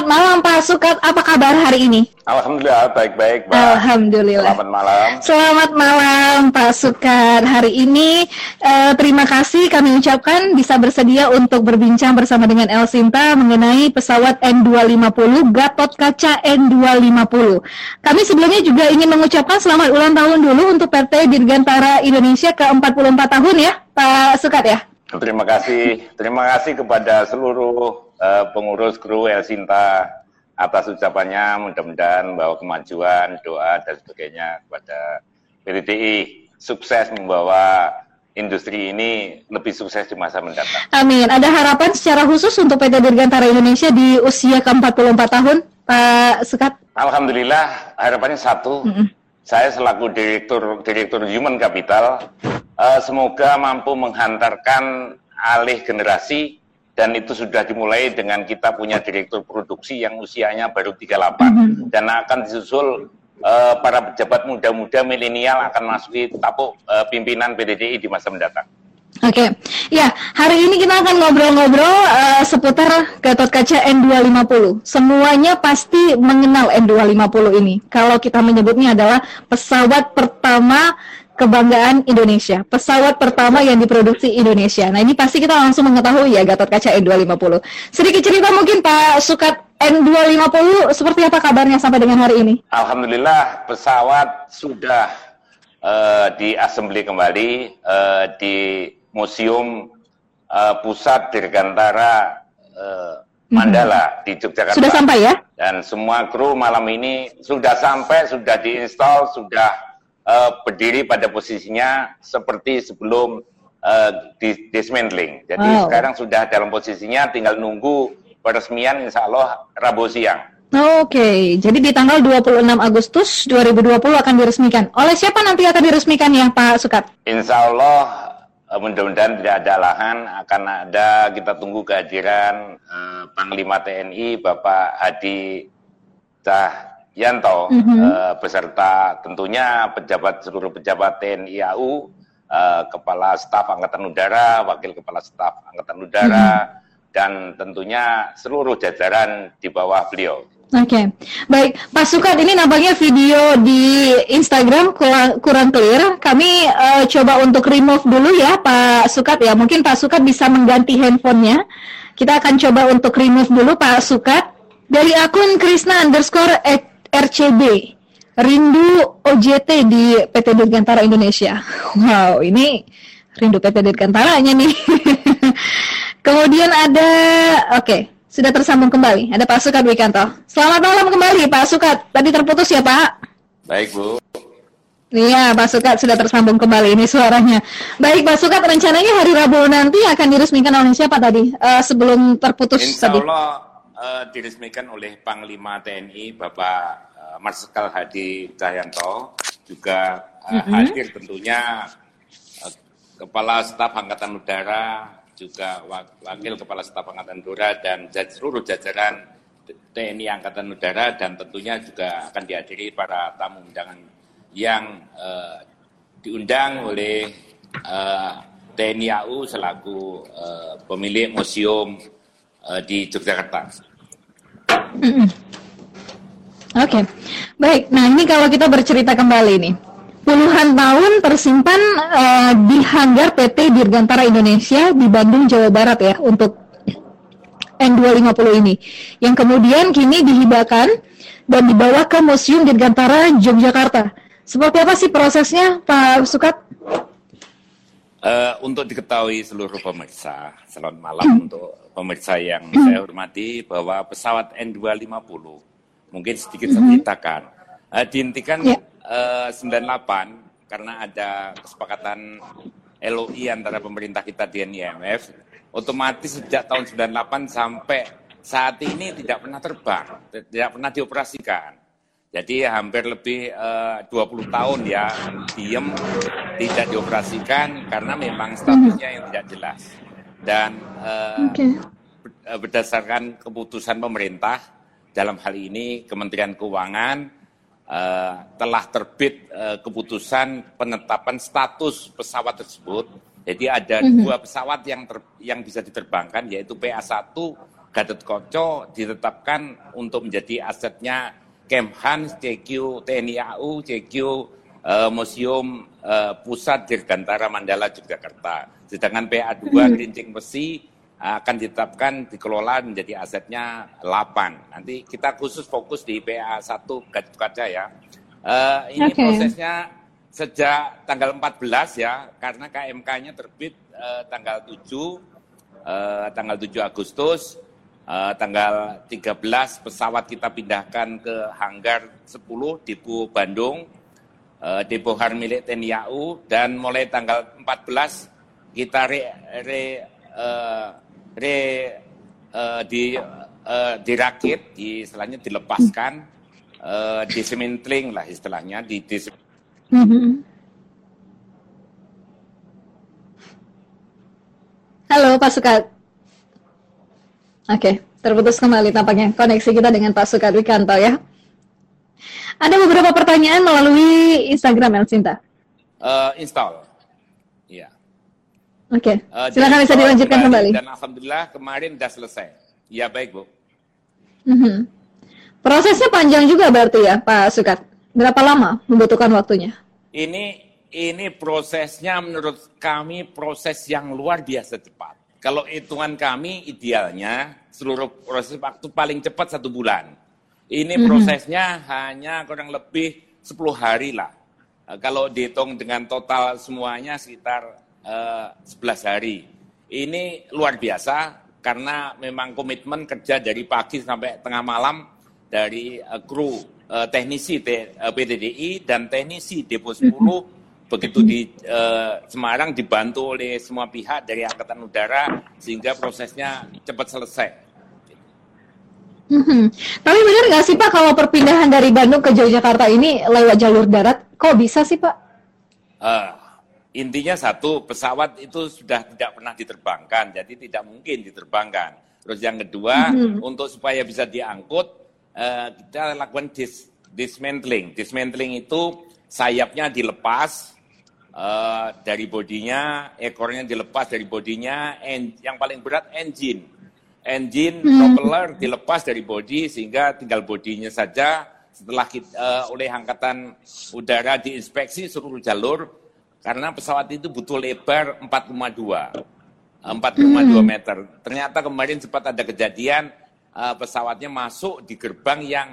Selamat malam Pak Sukat, apa kabar hari ini? Alhamdulillah baik-baik Mbak. Alhamdulillah. Selamat malam. Selamat malam Pak Sukat. Hari ini eh, terima kasih kami ucapkan bisa bersedia untuk berbincang bersama dengan El Sinta mengenai pesawat N250 Gatot Kaca N250. Kami sebelumnya juga ingin mengucapkan selamat ulang tahun dulu untuk PT Dirgantara Indonesia ke-44 tahun ya Pak Sukat ya. Terima kasih. Terima kasih kepada seluruh uh, pengurus kru El Sinta atas ucapannya mudah-mudahan bahwa kemajuan, doa dan sebagainya kepada PTTI sukses membawa industri ini lebih sukses di masa mendatang. Amin. Ada harapan secara khusus untuk PT Dirgantara Indonesia di usia ke-44 tahun, Pak Sekat? Alhamdulillah, harapannya satu. Mm -hmm. Saya selaku direktur direktur Human Capital, uh, semoga mampu menghantarkan alih generasi dan itu sudah dimulai dengan kita punya direktur produksi yang usianya baru 38 mm-hmm. dan akan disusul uh, para pejabat muda-muda milenial akan masuki tapuk uh, pimpinan PDDI di masa mendatang. Oke, okay. ya hari ini kita akan ngobrol-ngobrol uh, seputar Gatot Kaca N250. Semuanya pasti mengenal N250 ini. Kalau kita menyebutnya adalah pesawat pertama kebanggaan Indonesia. Pesawat pertama yang diproduksi Indonesia. Nah ini pasti kita langsung mengetahui ya Gatot Kaca N250. Sedikit cerita mungkin Pak Sukat N250 seperti apa kabarnya sampai dengan hari ini? Alhamdulillah pesawat sudah uh, diasembli kembali uh, di Museum uh, Pusat Dirgantara uh, Mandala hmm. di Yogyakarta. Sudah sampai ya? Dan semua kru malam ini sudah sampai, sudah diinstal, sudah uh, berdiri pada posisinya seperti sebelum uh, dismantling. Jadi wow. sekarang sudah dalam posisinya tinggal nunggu peresmian insya Allah Rabu siang. Oke, okay. jadi di tanggal 26 Agustus 2020 akan diresmikan. Oleh siapa nanti akan diresmikan ya Pak Sukat? Insya Allah eh, mudah-mudahan tidak ada lahan akan ada kita tunggu kehadiran uh, Panglima TNI Bapak Hadi Cah Yanto mm -hmm. uh, beserta tentunya pejabat seluruh pejabat TNI AU, uh, kepala staf angkatan udara, wakil kepala staf angkatan udara mm -hmm. dan tentunya seluruh jajaran di bawah beliau. Oke, okay. baik Pak Sukat ini nampaknya video di Instagram kurang, kurang clear. Kami uh, coba untuk remove dulu ya Pak Sukat ya. Mungkin Pak Sukat bisa mengganti handphonenya. Kita akan coba untuk remove dulu Pak Sukat dari akun Krisna underscore RCB Rindu OJT di PT Dirgantara Indonesia. Wow, ini Rindu PT Dirgantaranya nih. Kemudian ada, oke, okay, sudah tersambung kembali. Ada Pak Sukat Wikanto. Selamat malam kembali Pak Sukat. Tadi terputus ya Pak? Baik Bu. Iya, Pak Sukat sudah tersambung kembali ini suaranya. Baik, Pak Sukat rencananya hari Rabu nanti akan diresmikan oleh siapa tadi? Uh, sebelum terputus Insya Allah, tadi uh, diresmikan oleh Panglima TNI Bapak uh, Marsikal Hadi Cahyanto juga uh, mm -hmm. hadir tentunya uh, Kepala Staf Angkatan Udara juga Wakil Kepala Staf Angkatan Udara dan seluruh jajaran TNI Angkatan Udara dan tentunya juga akan dihadiri para tamu undangan yang uh, diundang oleh uh, TNI AU selaku uh, pemilik museum uh, di Yogyakarta. Oke, okay. baik. Nah ini kalau kita bercerita kembali nih, puluhan tahun tersimpan uh, di hanggar PT Dirgantara Indonesia di Bandung, Jawa Barat ya untuk N250 ini, yang kemudian kini dihibahkan dan dibawa ke Museum Dirgantara Yogyakarta. Seperti apa sih prosesnya, Pak Sukat? Uh, untuk diketahui seluruh pemirsa, selamat malam hmm. untuk pemirsa yang hmm. saya hormati bahwa pesawat N250 mungkin sedikit saya hmm. ceritakan uh, dihentikan yeah. uh, 98 karena ada kesepakatan LOI antara pemerintah kita di IMF otomatis sejak tahun 98 sampai saat ini tidak pernah terbang, tidak pernah dioperasikan. Jadi hampir lebih eh, uh, 20 tahun ya diem tidak dioperasikan karena memang statusnya yang tidak jelas. Dan uh, okay. berdasarkan keputusan pemerintah dalam hal ini Kementerian Keuangan uh, telah terbit uh, keputusan penetapan status pesawat tersebut. Jadi ada mm -hmm. dua pesawat yang ter, yang bisa diterbangkan yaitu PA1 Gatot Koco ditetapkan untuk menjadi asetnya Kemhan, CQ TNI AU, CQ uh, Museum uh, Pusat Dirgantara Mandala Yogyakarta. Sedangkan PA2 hmm. Besi akan ditetapkan dikelola menjadi asetnya 8. Nanti kita khusus fokus di PA1 Gatot Kaca ya. Uh, ini okay. prosesnya sejak tanggal 14 ya, karena KMK-nya terbit uh, tanggal 7, uh, tanggal 7 Agustus, uh, tanggal 13 pesawat kita pindahkan ke hanggar 10 Depo Bandung, uh, Depo Har milik TNI AU, dan mulai tanggal 14 kita re, re uh, re uh, di uh, dirakit, di istilahnya dilepaskan, uh, dismantling lah istilahnya, di dis mm-hmm. Halo Pak Sukat. Oke, terputus kembali tampaknya koneksi kita dengan Pak Sukat Wikanto ya. Ada beberapa pertanyaan melalui Instagram Elsinta. Uh, install. Oke, okay. uh, eh, silakan bisa dilanjutkan kembali. Dan alhamdulillah kemarin sudah selesai. Ya baik bu. Mm-hmm. Prosesnya panjang juga berarti ya Pak Sukat. Berapa lama membutuhkan waktunya? Ini ini prosesnya menurut kami proses yang luar biasa cepat. Kalau hitungan kami idealnya seluruh proses waktu paling cepat satu bulan. Ini mm-hmm. prosesnya hanya kurang lebih 10 hari lah. Kalau dihitung dengan total semuanya sekitar uh, eh, 11 hari. Ini luar biasa karena memang komitmen kerja dari pagi sampai tengah malam dari uh, kru uh, teknisi T, uh, PTDI dan teknisi Depo 10 begitu di uh, Semarang dibantu oleh semua pihak dari Angkatan Udara sehingga prosesnya cepat selesai. Hmm. Tapi benar nggak sih Pak kalau perpindahan dari Bandung ke Yogyakarta ini lewat jalur darat? Kok bisa sih Pak? Uh, Intinya satu, pesawat itu sudah tidak pernah diterbangkan, jadi tidak mungkin diterbangkan. Terus yang kedua, mm-hmm. untuk supaya bisa diangkut, uh, kita lakukan dis, dismantling. Dismantling itu sayapnya dilepas uh, dari bodinya, ekornya dilepas dari bodinya, en, yang paling berat engine. Engine, mm-hmm. propeller dilepas dari bodi sehingga tinggal bodinya saja setelah kita, uh, oleh angkatan udara diinspeksi seluruh jalur karena pesawat itu butuh lebar 4,2 4,2 hmm. meter. Ternyata kemarin sempat ada kejadian uh, pesawatnya masuk di gerbang yang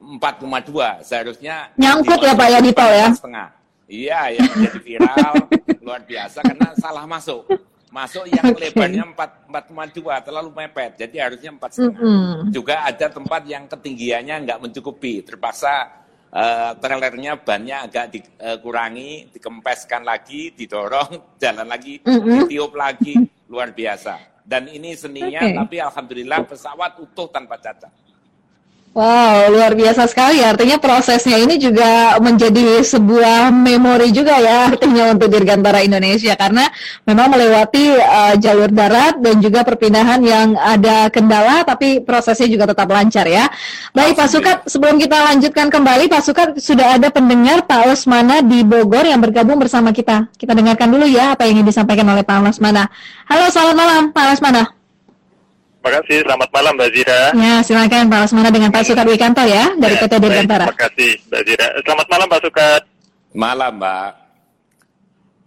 4,2. Seharusnya nyangkut ya Pak ya di tol ya. Setengah. Iya, yang jadi viral luar biasa karena salah masuk. Masuk yang okay. lebarnya 4,2 terlalu mepet. Jadi harusnya 4,5. Mm -hmm. Juga ada tempat yang ketinggiannya nggak mencukupi. Terpaksa uh, trailernya bannya agak dikurangi, uh, dikempeskan lagi, didorong, jalan lagi, mm -hmm. ditiup lagi, luar biasa. Dan ini seninya, okay. tapi alhamdulillah pesawat utuh tanpa cacat. Wow, luar biasa sekali. Artinya prosesnya ini juga menjadi sebuah memori juga ya artinya untuk Dirgantara Indonesia karena memang melewati uh, jalur darat dan juga perpindahan yang ada kendala tapi prosesnya juga tetap lancar ya. Baik Pak Sukat, sebelum kita lanjutkan kembali Pak Sukat sudah ada pendengar Pak Osmana di Bogor yang bergabung bersama kita. Kita dengarkan dulu ya apa yang ingin disampaikan oleh Pak Osmana. Halo, selamat malam Pak Osmana. Terima kasih. Selamat malam Mbak Zira. Ya, silakan Pak Asmana dengan Pak Sukat Wikanto ya dari ya, PT Dirgantara. Terima kasih Mbak Zira. Selamat malam Pak Sukat. Malam Mbak.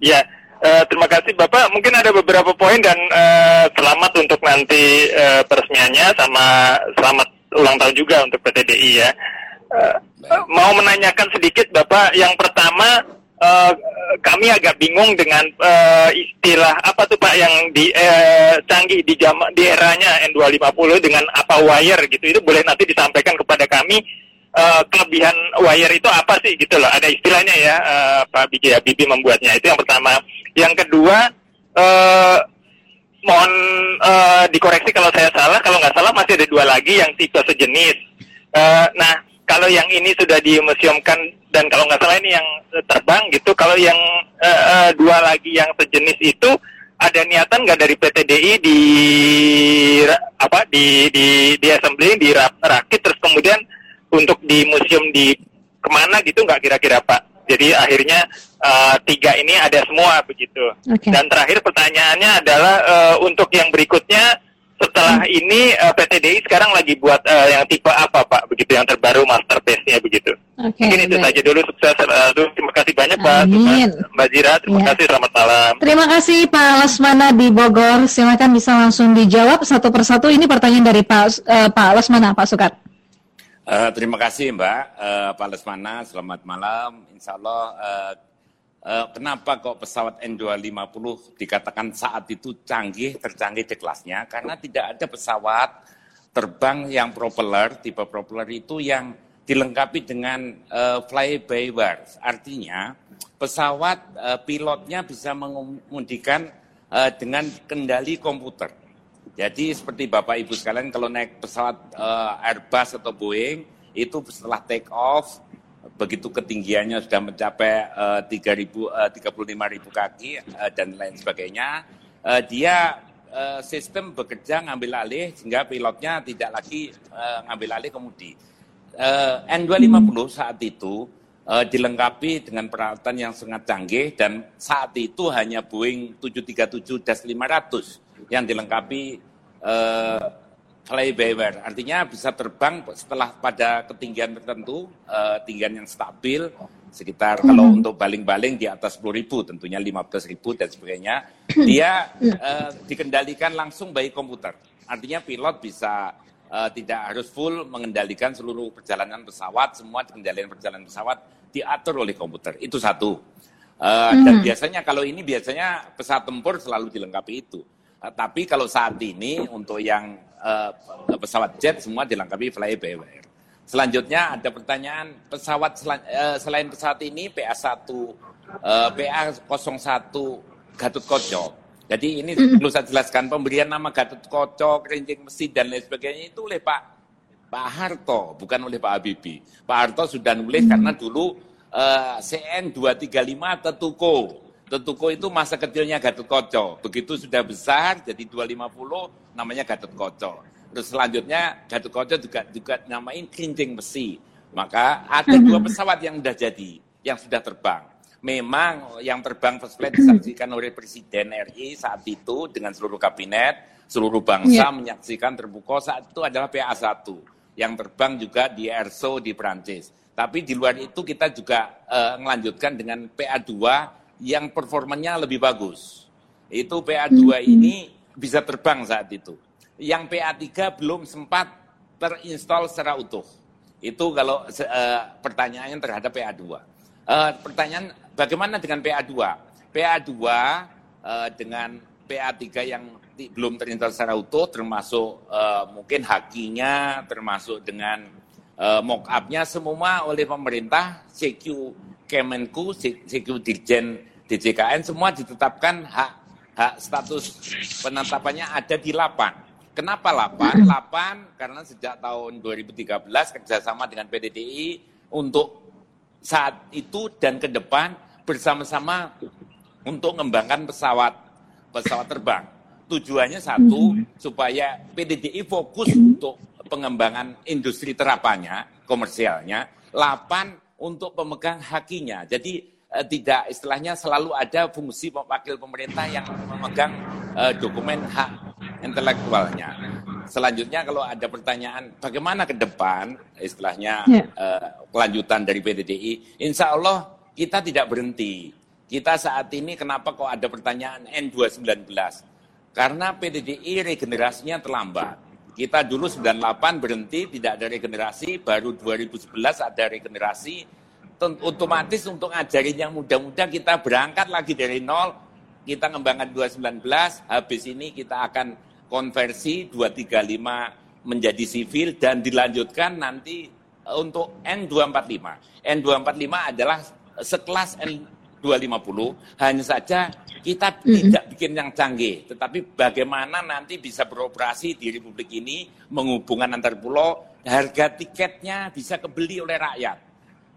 Ya, uh, terima kasih Bapak. Mungkin ada beberapa poin dan uh, selamat untuk nanti uh, peresmiannya sama selamat ulang tahun juga untuk PT DI ya. Uh, mau menanyakan sedikit Bapak. Yang pertama uh, kami agak bingung dengan uh, istilah apa tuh Pak yang di uh, canggih di jam di eranya N250 dengan apa wire gitu. Itu boleh nanti disampaikan kepada kami uh, kelebihan wire itu apa sih gitu loh. Ada istilahnya ya uh, Pak Biji Habibie membuatnya. Itu yang pertama. Yang kedua uh, mohon uh, dikoreksi kalau saya salah. Kalau nggak salah masih ada dua lagi yang tipe sejenis. Uh, nah kalau yang ini sudah dimuseumkan dan kalau nggak salah ini yang terbang gitu, kalau yang uh, uh, dua lagi yang sejenis itu ada niatan nggak dari PTDI di apa di di di assembly di rakit terus kemudian untuk di museum di ke mana gitu nggak kira-kira Pak? Jadi akhirnya uh, tiga ini ada semua begitu. Okay. Dan terakhir pertanyaannya adalah uh, untuk yang berikutnya setelah ini uh, PT DI sekarang lagi buat uh, yang tipe apa Pak? Begitu yang terbaru master base-nya begitu. Oke. Mungkin itu baik. saja dulu sukses. Uh, terima kasih banyak Pak. Amin. Mbak Zira, terima Ya. kasih. Selamat malam. Terima kasih Pak Lesmana di Bogor. Silakan bisa langsung dijawab satu persatu. Ini pertanyaan dari Pak eh, Pak Lesmana, Pak Sukat. Eh, terima kasih Mbak Eh, Pak Lesmana, selamat malam. Insya Allah, eh, eh, kenapa kok pesawat N250 dikatakan saat itu canggih, tercanggih di kelasnya? Karena tidak ada pesawat terbang yang propeller, tipe propeller itu yang dilengkapi dengan eh, fly-by-wire. Artinya, pesawat eh, pilotnya bisa mengemudikan eh, dengan kendali komputer. Jadi seperti Bapak Ibu sekalian kalau naik pesawat eh, Airbus atau Boeing itu setelah take off begitu ketinggiannya sudah mencapai eh, 3000 eh, 35.000 kaki eh, dan lain sebagainya eh, dia eh, sistem bekerja ngambil alih sehingga pilotnya tidak lagi eh, ngambil alih kemudi. Eh, N250 saat itu eh, dilengkapi dengan peralatan yang sangat canggih dan saat itu hanya Boeing 737-500 yang dilengkapi eh, fly-by-wire. Artinya bisa terbang setelah pada ketinggian tertentu, eh, tinggian yang stabil, sekitar kalau untuk baling-baling di atas 10.000, tentunya 15.000 dan sebagainya, dia eh, dikendalikan langsung by komputer. Artinya pilot bisa eh, tidak harus full mengendalikan seluruh perjalanan pesawat, semua kendalian perjalanan pesawat diatur oleh komputer. Itu satu. Eh, Dan biasanya kalau ini biasanya pesawat tempur selalu dilengkapi itu. Eh, tapi kalau saat ini untuk yang eh, pesawat jet semua dilengkapi fly-by-wire. Selanjutnya ada pertanyaan pesawat selan- eh, selain pesawat ini PA1 eh, PA01 Gatot Koco. Jadi ini perlu saya jelaskan pemberian nama Gatot Koco, Kerincing Mesin dan lain sebagainya itu oleh Pak Pak Harto, bukan oleh Pak Habibie. Pak Harto sudah nulis karena dulu eh, CN 235 Tetuko. Tetuko itu masa kecilnya Gatot Koco. Begitu sudah besar jadi 250 namanya Gatot Koco. Terus selanjutnya Gatot Koco juga juga namain Kerincing Besi. Maka ada dua pesawat yang sudah jadi, yang sudah terbang. Memang yang terbang first flight disaksikan oleh Presiden RI saat itu dengan seluruh kabinet, seluruh bangsa Ya. menyaksikan terbuka saat itu adalah PA1 yang terbang juga di ERSO di Prancis. Tapi di luar itu kita juga melanjutkan dengan PA2 yang performanya lebih bagus. Itu PA2 ini bisa terbang saat itu. Yang PA3 belum sempat terinstall secara utuh. Itu kalau eh, pertanyaannya terhadap PA2. Eh, pertanyaan bagaimana dengan PA2? PA2 eh, dengan PA3 yang belum terinstall secara utuh termasuk eh, mungkin hakinya, termasuk dengan eh, mock up-nya semua oleh pemerintah, CQ Kemenku, CQ Dirjen DJKN semua ditetapkan hak hak status penetapannya ada di 8. Kenapa 8? 8 karena sejak tahun 2013 kerjasama dengan PDDI untuk saat itu dan ke depan bersama-sama untuk mengembangkan pesawat pesawat terbang. Tujuannya satu supaya PDDI fokus untuk pengembangan industri terapannya, komersialnya. 8 untuk pemegang hakinya. Jadi eh, tidak istilahnya selalu ada fungsi wakil pemerintah yang memegang eh, dokumen hak intelektualnya. Selanjutnya kalau ada pertanyaan bagaimana ke depan istilahnya Ya. eh, kelanjutan dari PDDI, insya Allah kita tidak berhenti. Kita saat ini kenapa kok ada pertanyaan N219? Karena PDDI regenerasinya terlambat. Kita dulu 98 berhenti, tidak ada regenerasi, baru 2011 ada regenerasi. Otomatis untuk ngajarin yang muda-muda kita berangkat lagi dari nol, kita ngembangkan 219, habis ini kita akan konversi 235 menjadi sivil dan dilanjutkan nanti eh, untuk N245. N245 adalah sekelas N250, hanya saja kita tidak bikin yang canggih, tetapi bagaimana nanti bisa beroperasi di Republik ini, menghubungkan antar pulau, harga tiketnya bisa kebeli oleh rakyat.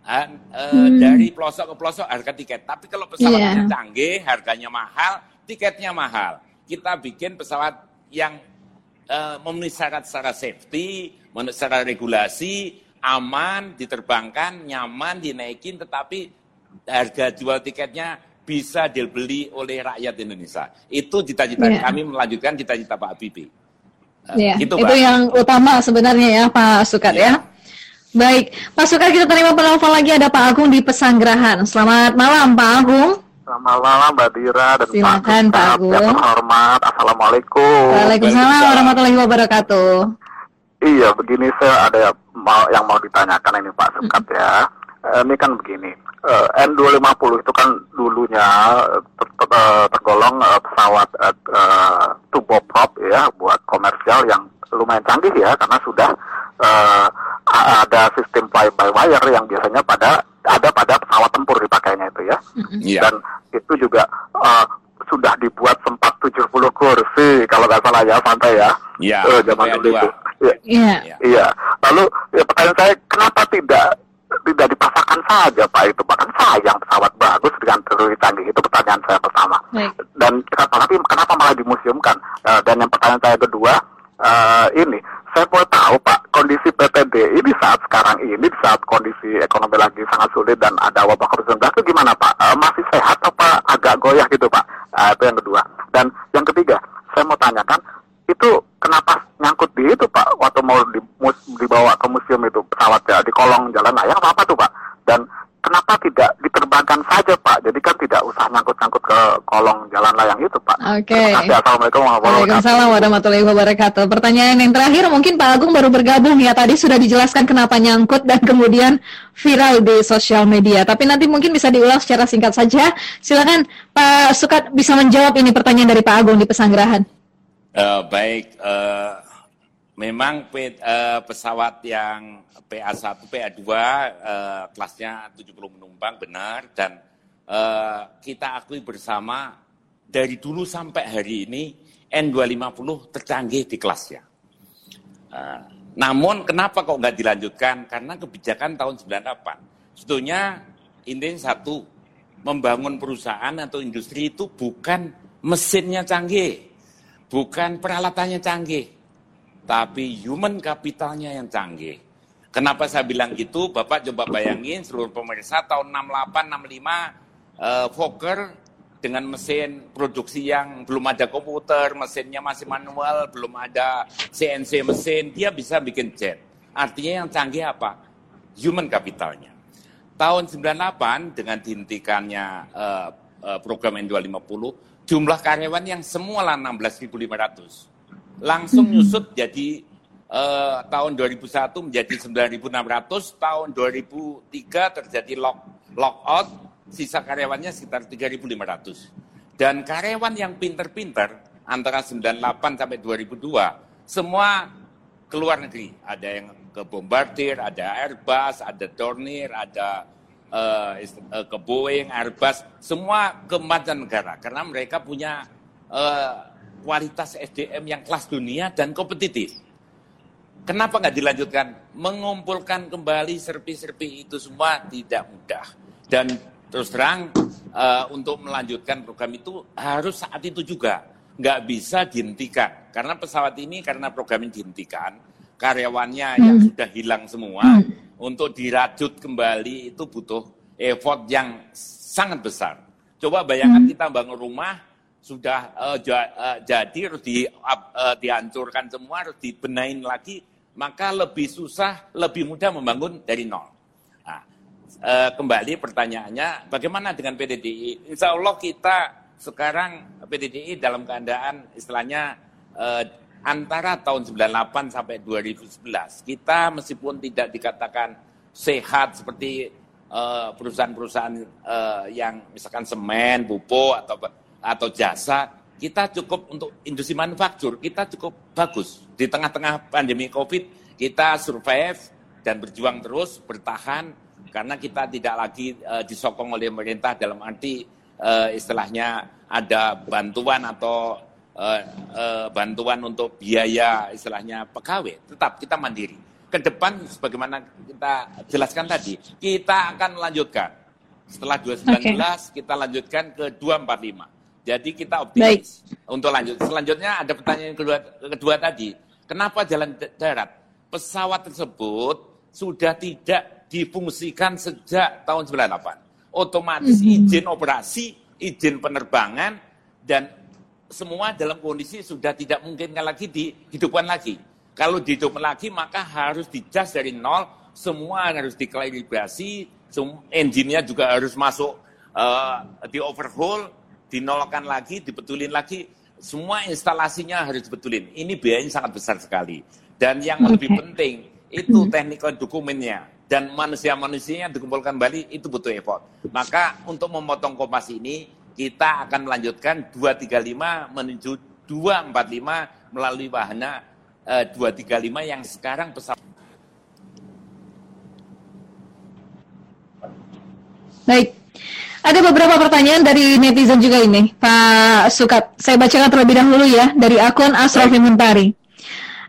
Ha- eh, Dari pelosok ke pelosok harga tiket. Tapi kalau pesawatnya Iya. canggih, harganya mahal, tiketnya mahal. Kita bikin pesawat yang eh, memenuhi syarat secara safety, memenuhi secara regulasi, aman, diterbangkan, nyaman, dinaikin, tetapi harga jual tiketnya bisa dibeli oleh rakyat Indonesia. Itu cita-cita Iya. kami melanjutkan cita-cita Pak Habibie. Ya, gitu, itu Pak. yang utama sebenarnya ya Pak Sukat ya. ya. Baik, Pak Sukat kita terima penelpon lagi ada Pak Agung di Pesanggerahan. Selamat malam Pak Agung. Selamat malam Mbak Dira dan Silakan, Pak, Pak Agung. Yang terhormat, Assalamualaikum. Waalaikumsalam warahmatullahi wabarakatuh. Iya, begini saya ada yang mau ditanyakan ini Pak Sukat ya. Eh, ini kan begini, uh, N250 itu kan dulunya ter ter eh, tergolong uh, pesawat uh, turboprop ya buat komersial yang lumayan canggih ya karena sudah uh, ada sistem fly by wire yang biasanya pada ada pada pesawat tempur dipakainya itu ya. Yeah. Dan itu juga uh, sudah dibuat sempat 70 kursi kalau nggak salah ya santai ya. Iya. Yeah, uh, zaman dulu itu. Iya. Iya. Iya. Lalu ya, pertanyaan saya kenapa tidak tidak dipasangkan saja Pak itu bahkan sayang pesawat bagus dengan teknologi canggih itu pertanyaan saya pertama Baik. dan tapi kenapa malah dimuseumkan uh, dan yang pertanyaan saya kedua uh, ini saya mau tahu Pak kondisi PTD ini saat sekarang ini saat kondisi ekonomi lagi sangat sulit dan ada wabah COVID-19 itu gimana Pak? Uh, masih sehat apa agak goyah gitu Pak? Uh, itu yang kedua. Dan yang ketiga saya mau tanyakan itu kenapa nyangkut di itu Pak? Waktu mau di, dibawa ke museum itu pesawat ya di kolong jalan layang apa apa tuh Pak? Dan kenapa tidak diterbangkan saja Pak? Jadi kan tidak usah nyangkut-nyangkut ke kolong jalan layang itu Pak. Oke. Okay. Assalamualaikum warahmatullahi warahmatullahi wabarakatuh. Pertanyaan yang terakhir mungkin Pak Agung baru bergabung ya. Tadi sudah dijelaskan kenapa nyangkut dan kemudian viral di sosial media. Tapi nanti mungkin bisa diulang secara singkat saja. Silakan Pak Sukat bisa menjawab ini pertanyaan dari Pak Agung di Pesanggerahan. Uh, baik, uh, memang pe, uh, pesawat yang PA1, PA2 uh, kelasnya 70 penumpang benar dan uh, kita akui bersama dari dulu sampai hari ini N250 tercanggih di kelasnya. Namun kenapa kok nggak dilanjutkan? Karena kebijakan tahun 98. Sebetulnya intinya satu, membangun perusahaan atau industri itu bukan mesinnya canggih, bukan peralatannya canggih, tapi human capitalnya yang canggih. Kenapa saya bilang gitu? Bapak coba bayangin seluruh pemirsa tahun 68, 65, uh, Fokker dengan mesin produksi yang belum ada komputer, mesinnya masih manual, belum ada CNC mesin, dia bisa bikin jet. Artinya yang canggih apa? Human capitalnya. Tahun 98 dengan dihentikannya uh, uh, program N250, jumlah karyawan yang semua lah 16.500. Langsung nyusut jadi uh, tahun 2001 menjadi 9.600, tahun 2003 terjadi lock lockout, sisa karyawannya sekitar 3.500. Dan karyawan yang pinter-pinter antara 98 sampai 2002 semua keluar negeri. Ada yang ke Bombardier, ada Airbus, ada Dornier, ada uh, ke Boeing, Airbus, semua ke negara karena mereka punya uh, kualitas SDM yang kelas dunia dan kompetitif. Kenapa nggak dilanjutkan? Mengumpulkan kembali serpi-serpi itu semua tidak mudah. Dan terus terang uh, untuk melanjutkan program itu harus saat itu juga. Nggak bisa dihentikan. Karena pesawat ini karena program ini dihentikan, karyawannya hmm. yang sudah hilang semua, hmm untuk dirajut kembali itu butuh effort yang sangat besar. Coba bayangkan hmm. kita bangun rumah sudah uh, ja, uh, jadi harus di, uh, dihancurkan semua, harus dibenain lagi, maka lebih susah, lebih mudah membangun dari nol. Nah, uh, kembali pertanyaannya, bagaimana dengan PDDI? Insya Allah kita sekarang PDDI dalam keadaan istilahnya uh, antara tahun 98 sampai 2011 kita meskipun tidak dikatakan sehat seperti perusahaan-perusahaan yang misalkan semen, pupuk atau atau jasa, kita cukup untuk industri manufaktur kita cukup bagus di tengah-tengah pandemi Covid kita survive dan berjuang terus bertahan karena kita tidak lagi uh, disokong oleh pemerintah dalam arti uh, istilahnya ada bantuan atau uh, uh, bantuan untuk biaya istilahnya pegawai, tetap kita mandiri. Ke depan sebagaimana kita jelaskan tadi, kita akan melanjutkan. Setelah 2019 okay. kita lanjutkan ke 245. Jadi kita optimis Baik. untuk lanjut. Selanjutnya ada pertanyaan kedua, kedua tadi. Kenapa jalan darat? Pesawat tersebut sudah tidak difungsikan sejak tahun 98. Otomatis mm -hmm. izin operasi, izin penerbangan, dan semua dalam kondisi sudah tidak mungkin lagi dihidupkan lagi. Kalau dihidupkan lagi maka harus dijas dari nol, semua harus diklarifikasi, engine-nya juga harus masuk uh, di overhaul, dinolkan lagi, dibetulin lagi, semua instalasinya harus dibetulin. Ini biayanya sangat besar sekali. Dan yang okay. lebih penting itu hmm. teknikal dokumennya dan manusia-manusianya dikumpulkan kembali itu butuh effort. Maka untuk memotong kompas ini kita akan melanjutkan 235 menuju 245 melalui wahana eh, 235 yang sekarang pesawat. Baik, ada beberapa pertanyaan dari netizen juga ini, Pak Sukat. Saya bacakan terlebih dahulu ya dari akun Asrofi Muntari.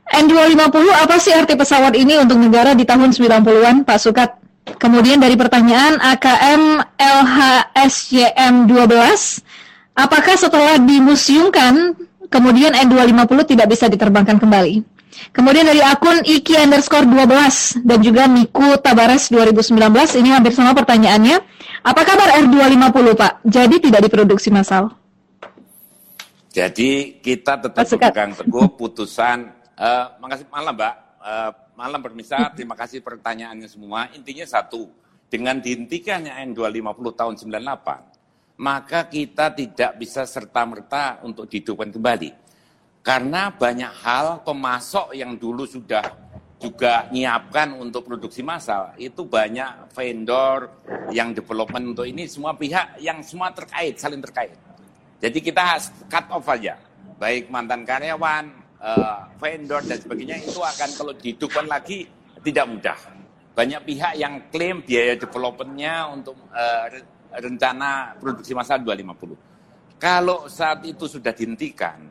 N250 apa sih arti pesawat ini untuk negara di tahun 90-an, Pak Sukat? Kemudian dari pertanyaan AKM LHSYM 12, apakah setelah dimuseumkan kemudian N250 tidak bisa diterbangkan kembali? Kemudian dari akun Iki underscore 12 dan juga Miku Tabares 2019, ini hampir sama pertanyaannya. Apa kabar R250 Pak? Jadi tidak diproduksi massal? Jadi kita tetap pegang teguh putusan. Uh, makasih malam Mbak. Uh, malam permisa, terima kasih pertanyaannya semua. Intinya satu, dengan dihentikannya N250 tahun 98, maka kita tidak bisa serta-merta untuk dihidupkan kembali. Karena banyak hal pemasok yang dulu sudah juga nyiapkan untuk produksi massal, itu banyak vendor yang development untuk ini, semua pihak yang semua terkait, saling terkait. Jadi kita cut off aja, baik mantan karyawan, uh, vendor dan sebagainya itu akan kalau dihidupkan lagi tidak mudah. Banyak pihak yang klaim biaya developmentnya untuk uh, rencana produksi massal 250. Kalau saat itu sudah dihentikan,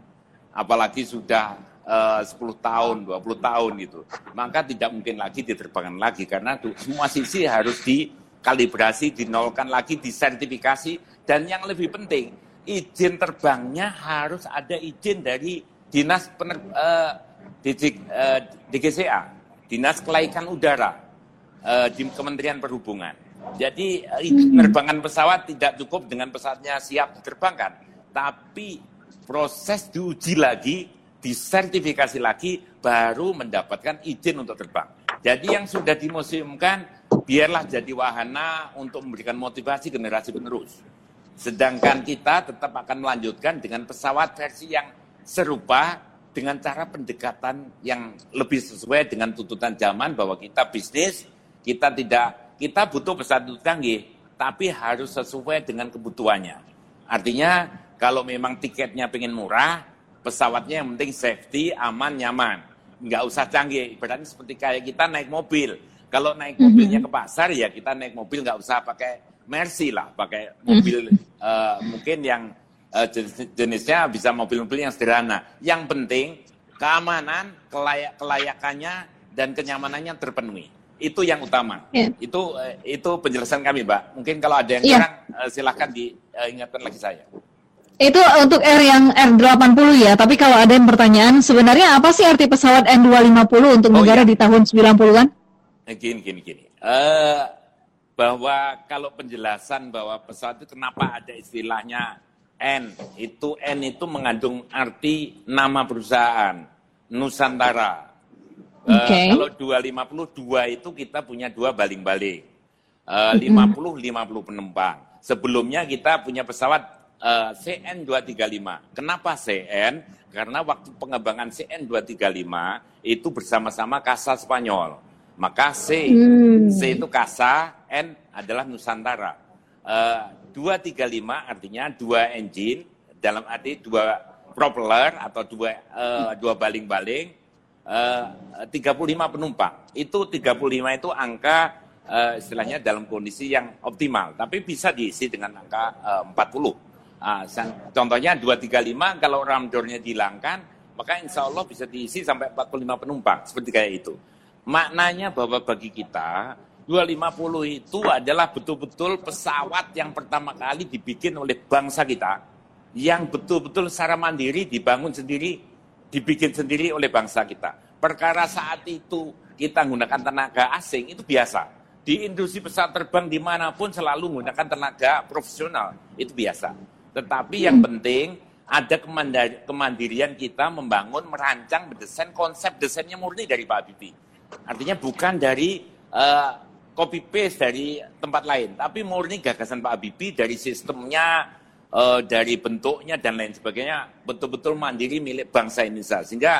apalagi sudah eh, uh, 10 tahun, 20 tahun gitu, maka tidak mungkin lagi diterbangkan lagi karena semua sisi harus dikalibrasi, dinolkan lagi, disertifikasi. Dan yang lebih penting izin terbangnya harus ada izin dari dinas pener, uh, DG, uh, DGCA, dinas kelaikan udara uh, di Kementerian Perhubungan. Jadi uh, penerbangan pesawat tidak cukup dengan pesawatnya siap diterbangkan, tapi proses diuji lagi, disertifikasi lagi, baru mendapatkan izin untuk terbang. Jadi yang sudah dimuseumkan, biarlah jadi wahana untuk memberikan motivasi generasi penerus. Sedangkan kita tetap akan melanjutkan dengan pesawat versi yang serupa dengan cara pendekatan yang lebih sesuai dengan tuntutan zaman bahwa kita bisnis, kita tidak kita butuh pesawat canggih, tapi harus sesuai dengan kebutuhannya. Artinya kalau memang tiketnya pengen murah, pesawatnya yang penting safety, aman, nyaman. Nggak usah canggih, berarti seperti kayak kita naik mobil. Kalau naik mobilnya ke pasar ya kita naik mobil nggak usah pakai Mercy lah, pakai mobil uh, mungkin yang uh, jenis, jenisnya bisa mobil-mobil yang sederhana. Yang penting keamanan, kelayak, kelayakannya dan kenyamanannya terpenuhi. Itu yang utama. Yeah. Itu uh, itu penjelasan kami, Mbak. Mungkin kalau ada yang yeah. kurang uh, silahkan diingatkan lagi saya. Itu untuk R yang R80 ya, tapi kalau ada yang pertanyaan, sebenarnya apa sih arti pesawat N250 untuk oh, negara iya. di tahun 90-an? Gini, gini, gini. Uh, bahwa kalau penjelasan bahwa pesawat itu kenapa ada istilahnya N itu N itu mengandung arti nama perusahaan Nusantara. Okay. Uh, kalau 252 itu kita punya dua baling-baling. Uh, 50 50 penumpang. Sebelumnya kita punya pesawat uh, CN235. Kenapa CN? Karena waktu pengembangan CN235 itu bersama-sama Kasa Spanyol. Maka C, hmm. C itu Kasa, N adalah Nusantara. Uh, 235 artinya dua engine dalam arti dua propeller atau dua uh, dua baling-baling uh, 35 penumpang. Itu 35 itu angka uh, istilahnya dalam kondisi yang optimal, tapi bisa diisi dengan angka uh, 40. Uh, contohnya 235 kalau ramdornya dihilangkan, maka insya Allah bisa diisi sampai 45 penumpang, seperti kayak itu. Maknanya bahwa bagi kita 250 itu adalah betul-betul pesawat yang pertama kali dibikin oleh bangsa kita yang betul-betul secara mandiri dibangun sendiri, dibikin sendiri oleh bangsa kita. Perkara saat itu kita menggunakan tenaga asing itu biasa. Di industri pesawat terbang di mana pun selalu menggunakan tenaga profesional, itu biasa. Tetapi yang penting ada kemandirian kita membangun, merancang, mendesain konsep desainnya murni dari Pak Habibie. Artinya bukan dari uh, copy paste dari tempat lain, tapi murni gagasan Pak Habibie dari sistemnya, uh, dari bentuknya dan lain sebagainya betul-betul mandiri milik bangsa Indonesia. Sehingga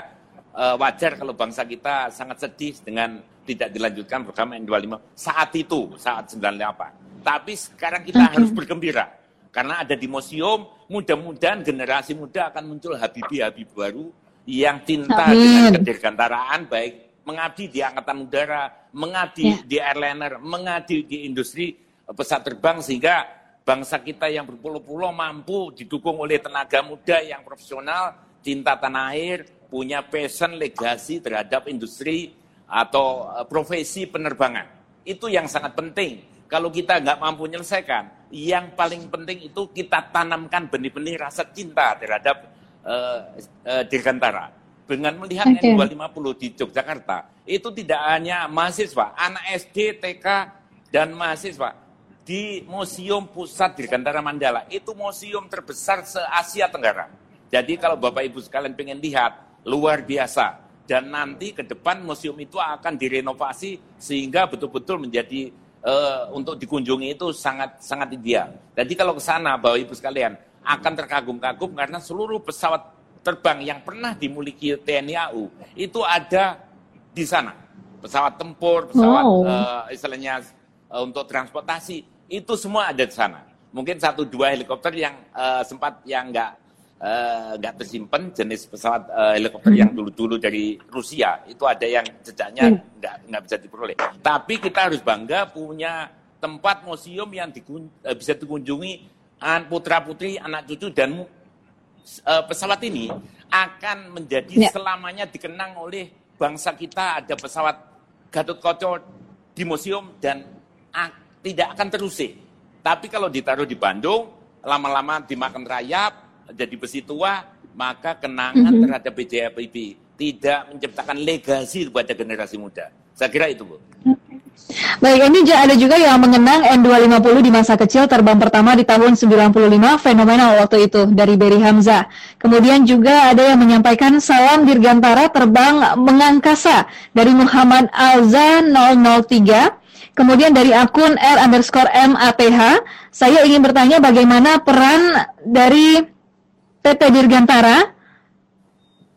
uh, wajar kalau bangsa kita sangat sedih dengan tidak dilanjutkan program N25 saat itu, saat 98. Tapi sekarang kita harus bergembira karena ada di museum, mudah-mudahan generasi muda akan muncul Habibie-Habib baru yang cinta Amin. dengan kedirgantaraan, baik mengabdi di Angkatan Udara, mengabdi ya. di airliner, mengabdi di industri pesawat terbang, sehingga bangsa kita yang berpuluh-puluh mampu didukung oleh tenaga muda yang profesional, cinta tanah air, punya passion, legasi terhadap industri atau eh, profesi penerbangan. Itu yang sangat penting kalau kita nggak mampu menyelesaikan, yang paling penting itu kita tanamkan benih-benih rasa cinta terhadap uh, uh, Dirgantara. Dengan melihat okay. N250 di Yogyakarta, itu tidak hanya mahasiswa, anak SD, TK, dan mahasiswa di Museum Pusat Dirgantara Mandala. Itu museum terbesar se-Asia Tenggara. Jadi kalau Bapak Ibu sekalian pengen lihat, luar biasa. Dan nanti ke depan museum itu akan direnovasi sehingga betul-betul menjadi uh, untuk dikunjungi itu sangat sangat ideal. Jadi kalau ke sana Bapak Ibu sekalian akan terkagum-kagum karena seluruh pesawat terbang yang pernah dimiliki TNI AU itu ada di sana. Pesawat tempur, pesawat wow. uh, istilahnya uh, untuk transportasi itu semua ada di sana. Mungkin satu dua helikopter yang uh, sempat yang enggak nggak uh, tersimpan jenis pesawat uh, helikopter yang dulu-dulu dari Rusia itu ada yang jejaknya hmm. nggak hmm. nggak bisa diperoleh. Tapi kita harus bangga punya tempat museum yang dikun, uh, bisa dikunjungi putra putri anak cucu dan uh, pesawat ini akan menjadi ya. selamanya dikenang oleh bangsa kita ada pesawat Gatot Kaca di museum dan uh, tidak akan terusik. Tapi kalau ditaruh di Bandung lama-lama dimakan rayap jadi besi tua, maka kenangan mm -hmm. terhadap BJHPB tidak menciptakan legasi kepada generasi muda. Saya kira itu, Bu. Baik, ini ada juga yang mengenang N250 di masa kecil terbang pertama di tahun 95, fenomenal waktu itu dari Berry Hamzah. Kemudian juga ada yang menyampaikan salam dirgantara terbang mengangkasa dari Muhammad Alza 003. Kemudian dari akun R underscore MAPH, saya ingin bertanya bagaimana peran dari PT Dirgantara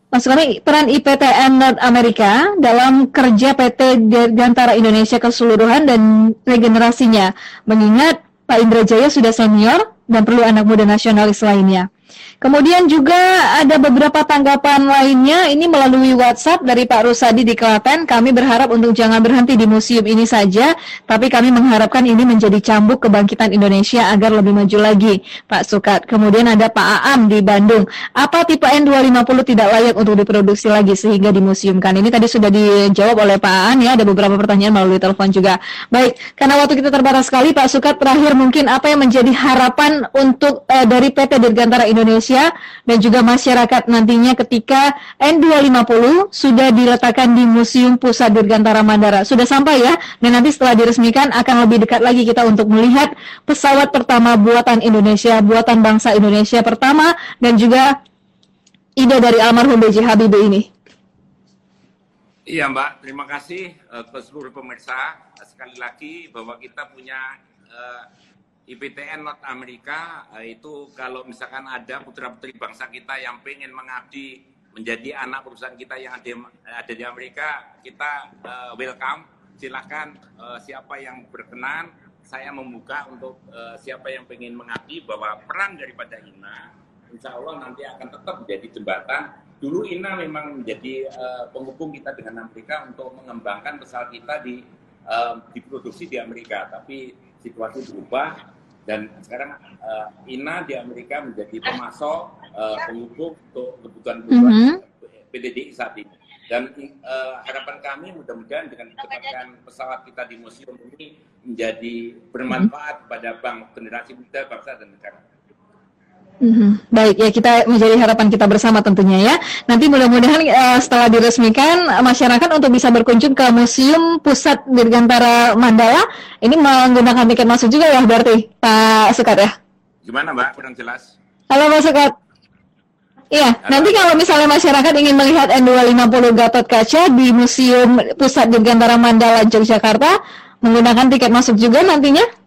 Maksud kami peran IPTN North Amerika dalam kerja PT Dirgantara Indonesia keseluruhan dan regenerasinya, mengingat Pak Indra Jaya sudah senior dan perlu anak muda nasionalis lainnya. Kemudian juga ada beberapa tanggapan lainnya ini melalui WhatsApp dari Pak Rusadi di Klaten. Kami berharap untuk jangan berhenti di museum ini saja, tapi kami mengharapkan ini menjadi cambuk kebangkitan Indonesia agar lebih maju lagi, Pak Sukat. Kemudian ada Pak Aam di Bandung. Apa tipe N250 tidak layak untuk diproduksi lagi sehingga dimuseumkan? Ini tadi sudah dijawab oleh Pak Aan ya, ada beberapa pertanyaan melalui telepon juga. Baik, karena waktu kita terbatas sekali, Pak Sukat terakhir mungkin apa yang menjadi harapan untuk uh, dari PT Dirgantara Indonesia Indonesia dan juga masyarakat nantinya ketika N250 sudah diletakkan di Museum Pusat Dirgantara Mandara. Sudah sampai ya, dan nanti setelah diresmikan akan lebih dekat lagi kita untuk melihat pesawat pertama buatan Indonesia, buatan bangsa Indonesia pertama, dan juga ide dari almarhum B.J. Habibie ini. Iya Mbak, terima kasih uh, ke seluruh pemirsa. Sekali lagi bahwa kita punya uh, IPTN North Amerika eh, itu kalau misalkan ada putra-putri bangsa kita yang pengen mengabdi menjadi anak perusahaan kita yang ada, di Amerika, kita uh, welcome. Silahkan uh, siapa yang berkenan, saya membuka untuk uh, siapa yang pengen mengabdi bahwa peran daripada INA, insya Allah nanti akan tetap menjadi jembatan. Dulu INA memang menjadi uh, penghubung kita dengan Amerika untuk mengembangkan pesawat kita di uh, diproduksi di Amerika, tapi situasi berubah dan sekarang uh, INA di Amerika menjadi pemasok uh, penghubung untuk kebutuhan-kebutuhan mm -hmm. PDDI saat ini. Dan uh, harapan kami mudah-mudahan dengan kedatangan pesawat kita di museum ini menjadi bermanfaat pada bank generasi muda bangsa dan negara. Mm-hmm. Baik ya kita menjadi harapan kita bersama tentunya ya. Nanti mudah-mudahan uh, setelah diresmikan masyarakat untuk bisa berkunjung ke Museum Pusat Dirgantara Mandala ini menggunakan tiket masuk juga ya berarti Pak Sukat ya. Gimana Mbak? Kurang jelas. Halo Pak Sukat. Iya, nanti kalau misalnya masyarakat ingin melihat N250 Gatot Kaca di Museum Pusat Dirgantara Mandala Yogyakarta, menggunakan tiket masuk juga nantinya?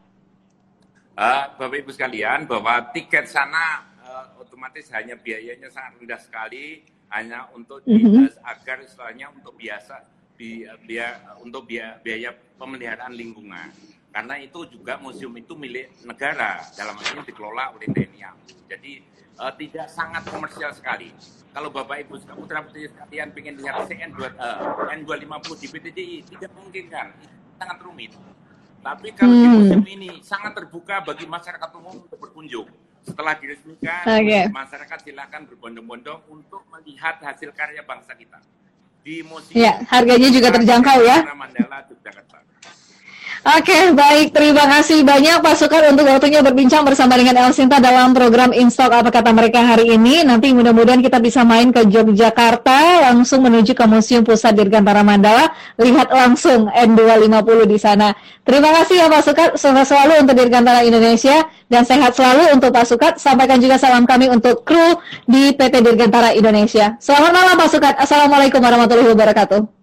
Uh, Bapak Ibu sekalian, bahwa tiket sana uh, otomatis hanya biayanya sangat rendah sekali, hanya untuk mm -hmm. agar istilahnya untuk biasa bi, biaya untuk biaya, biaya pemeliharaan lingkungan. Karena itu juga museum itu milik negara, dalam hal ini dikelola oleh TNI. Jadi uh, tidak sangat komersial sekali. Kalau Bapak Ibu putra putri sekalian ingin lihat CN2 uh, N250 di PTDI tidak mungkin kan, sangat rumit. Tapi kalau hmm. di museum ini sangat terbuka bagi masyarakat umum untuk berkunjung. Setelah diresmikan, okay. masyarakat silakan berbondong-bondong untuk melihat hasil karya bangsa kita. Di museum. Ya, harganya juga terjangkau ya. Mandala, Yogyakarta. Oke, baik. Terima kasih banyak Pak Sukar untuk waktunya berbincang bersama dengan El Sinta dalam program Instalk apa kata mereka hari ini. Nanti mudah-mudahan kita bisa main ke Yogyakarta, langsung menuju ke Museum Pusat Dirgantara Mandala, lihat langsung N250 di sana. Terima kasih ya Pak Sukar, sukses selalu untuk Dirgantara Indonesia dan sehat selalu untuk Pak Sukar. Sampaikan juga salam kami untuk kru di PT Dirgantara Indonesia. Selamat malam Pak Sukar. Assalamualaikum warahmatullahi wabarakatuh.